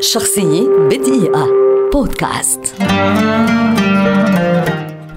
شخصية بدقيقة. بودكاست.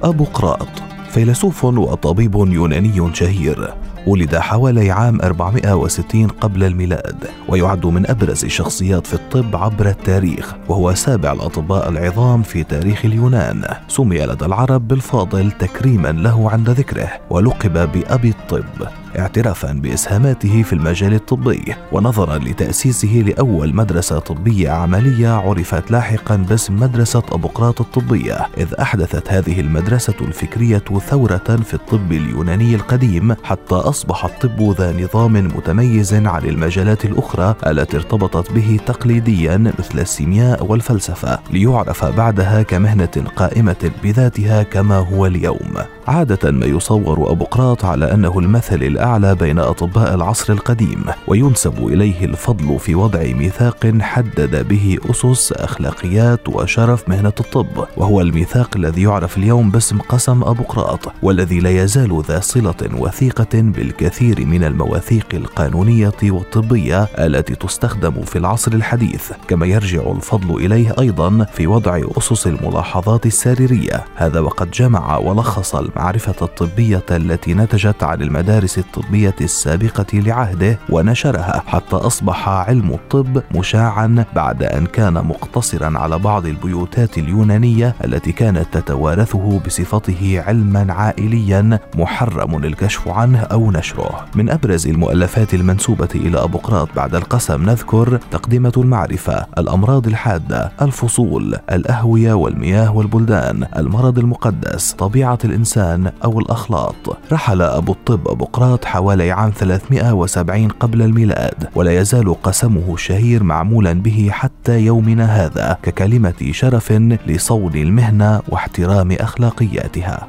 أبو قراط فيلسوف وطبيب يوناني شهير ولد حوالي عام 460 قبل الميلاد ويعد من أبرز الشخصيات في الطب عبر التاريخ وهو سابع الأطباء العظام في تاريخ اليونان. سمي لدى العرب بالفاضل تكريما له عند ذكره ولقب بأبي الطب. اعترافا بإسهاماته في المجال الطبي ونظرا لتأسيسه لأول مدرسة طبية عملية عرفت لاحقا باسم مدرسة ابقراط الطبية إذ أحدثت هذه المدرسة الفكرية ثورة في الطب اليوناني القديم حتى أصبح الطب ذا نظام متميز عن المجالات الأخرى التي ارتبطت به تقليديا مثل السيمياء والفلسفة ليعرف بعدها كمهنة قائمة بذاتها كما هو اليوم. عادة ما يصور ابقراط على أنه المثل الأعلى بين أطباء العصر القديم وينسب إليه الفضل في وضع ميثاق حدد به أسس أخلاقيات وشرف مهنة الطب وهو الميثاق الذي يعرف اليوم باسم قسم أبو قراط والذي لا يزال ذا صلة وثيقة بالكثير من المواثيق القانونية والطبية التي تستخدم في العصر الحديث كما يرجع الفضل إليه أيضا في وضع أسس الملاحظات السريرية. هذا وقد جمع ولخص المعرفة الطبية التي نتجت عن المدارس الطبية السابقة لعهده ونشرها حتى أصبح علم الطب مشاعا بعد أن كان مقتصرا على بعض البيوتات اليونانية التي كانت تتوارثه بصفته علما عائليا محرم الكشف عنه أو نشره. من أبرز المؤلفات المنسوبة إلى أبوقراط بعد القسم نذكر تقدمة المعرفة الأمراض الحادة الفصول الأهوية والمياه والبلدان المرض المقدس طبيعة الإنسان أو الأخلاط. رحل أبو الطب أبوقراط حوالي عام 370 قبل الميلاد ولا يزال قسمه الشهير معمولا به حتى يومنا هذا ككلمة شرف لصون المهنة واحترام أخلاقياتها.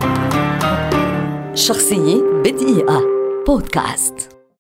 شخصية بدقيقة. بودكاست.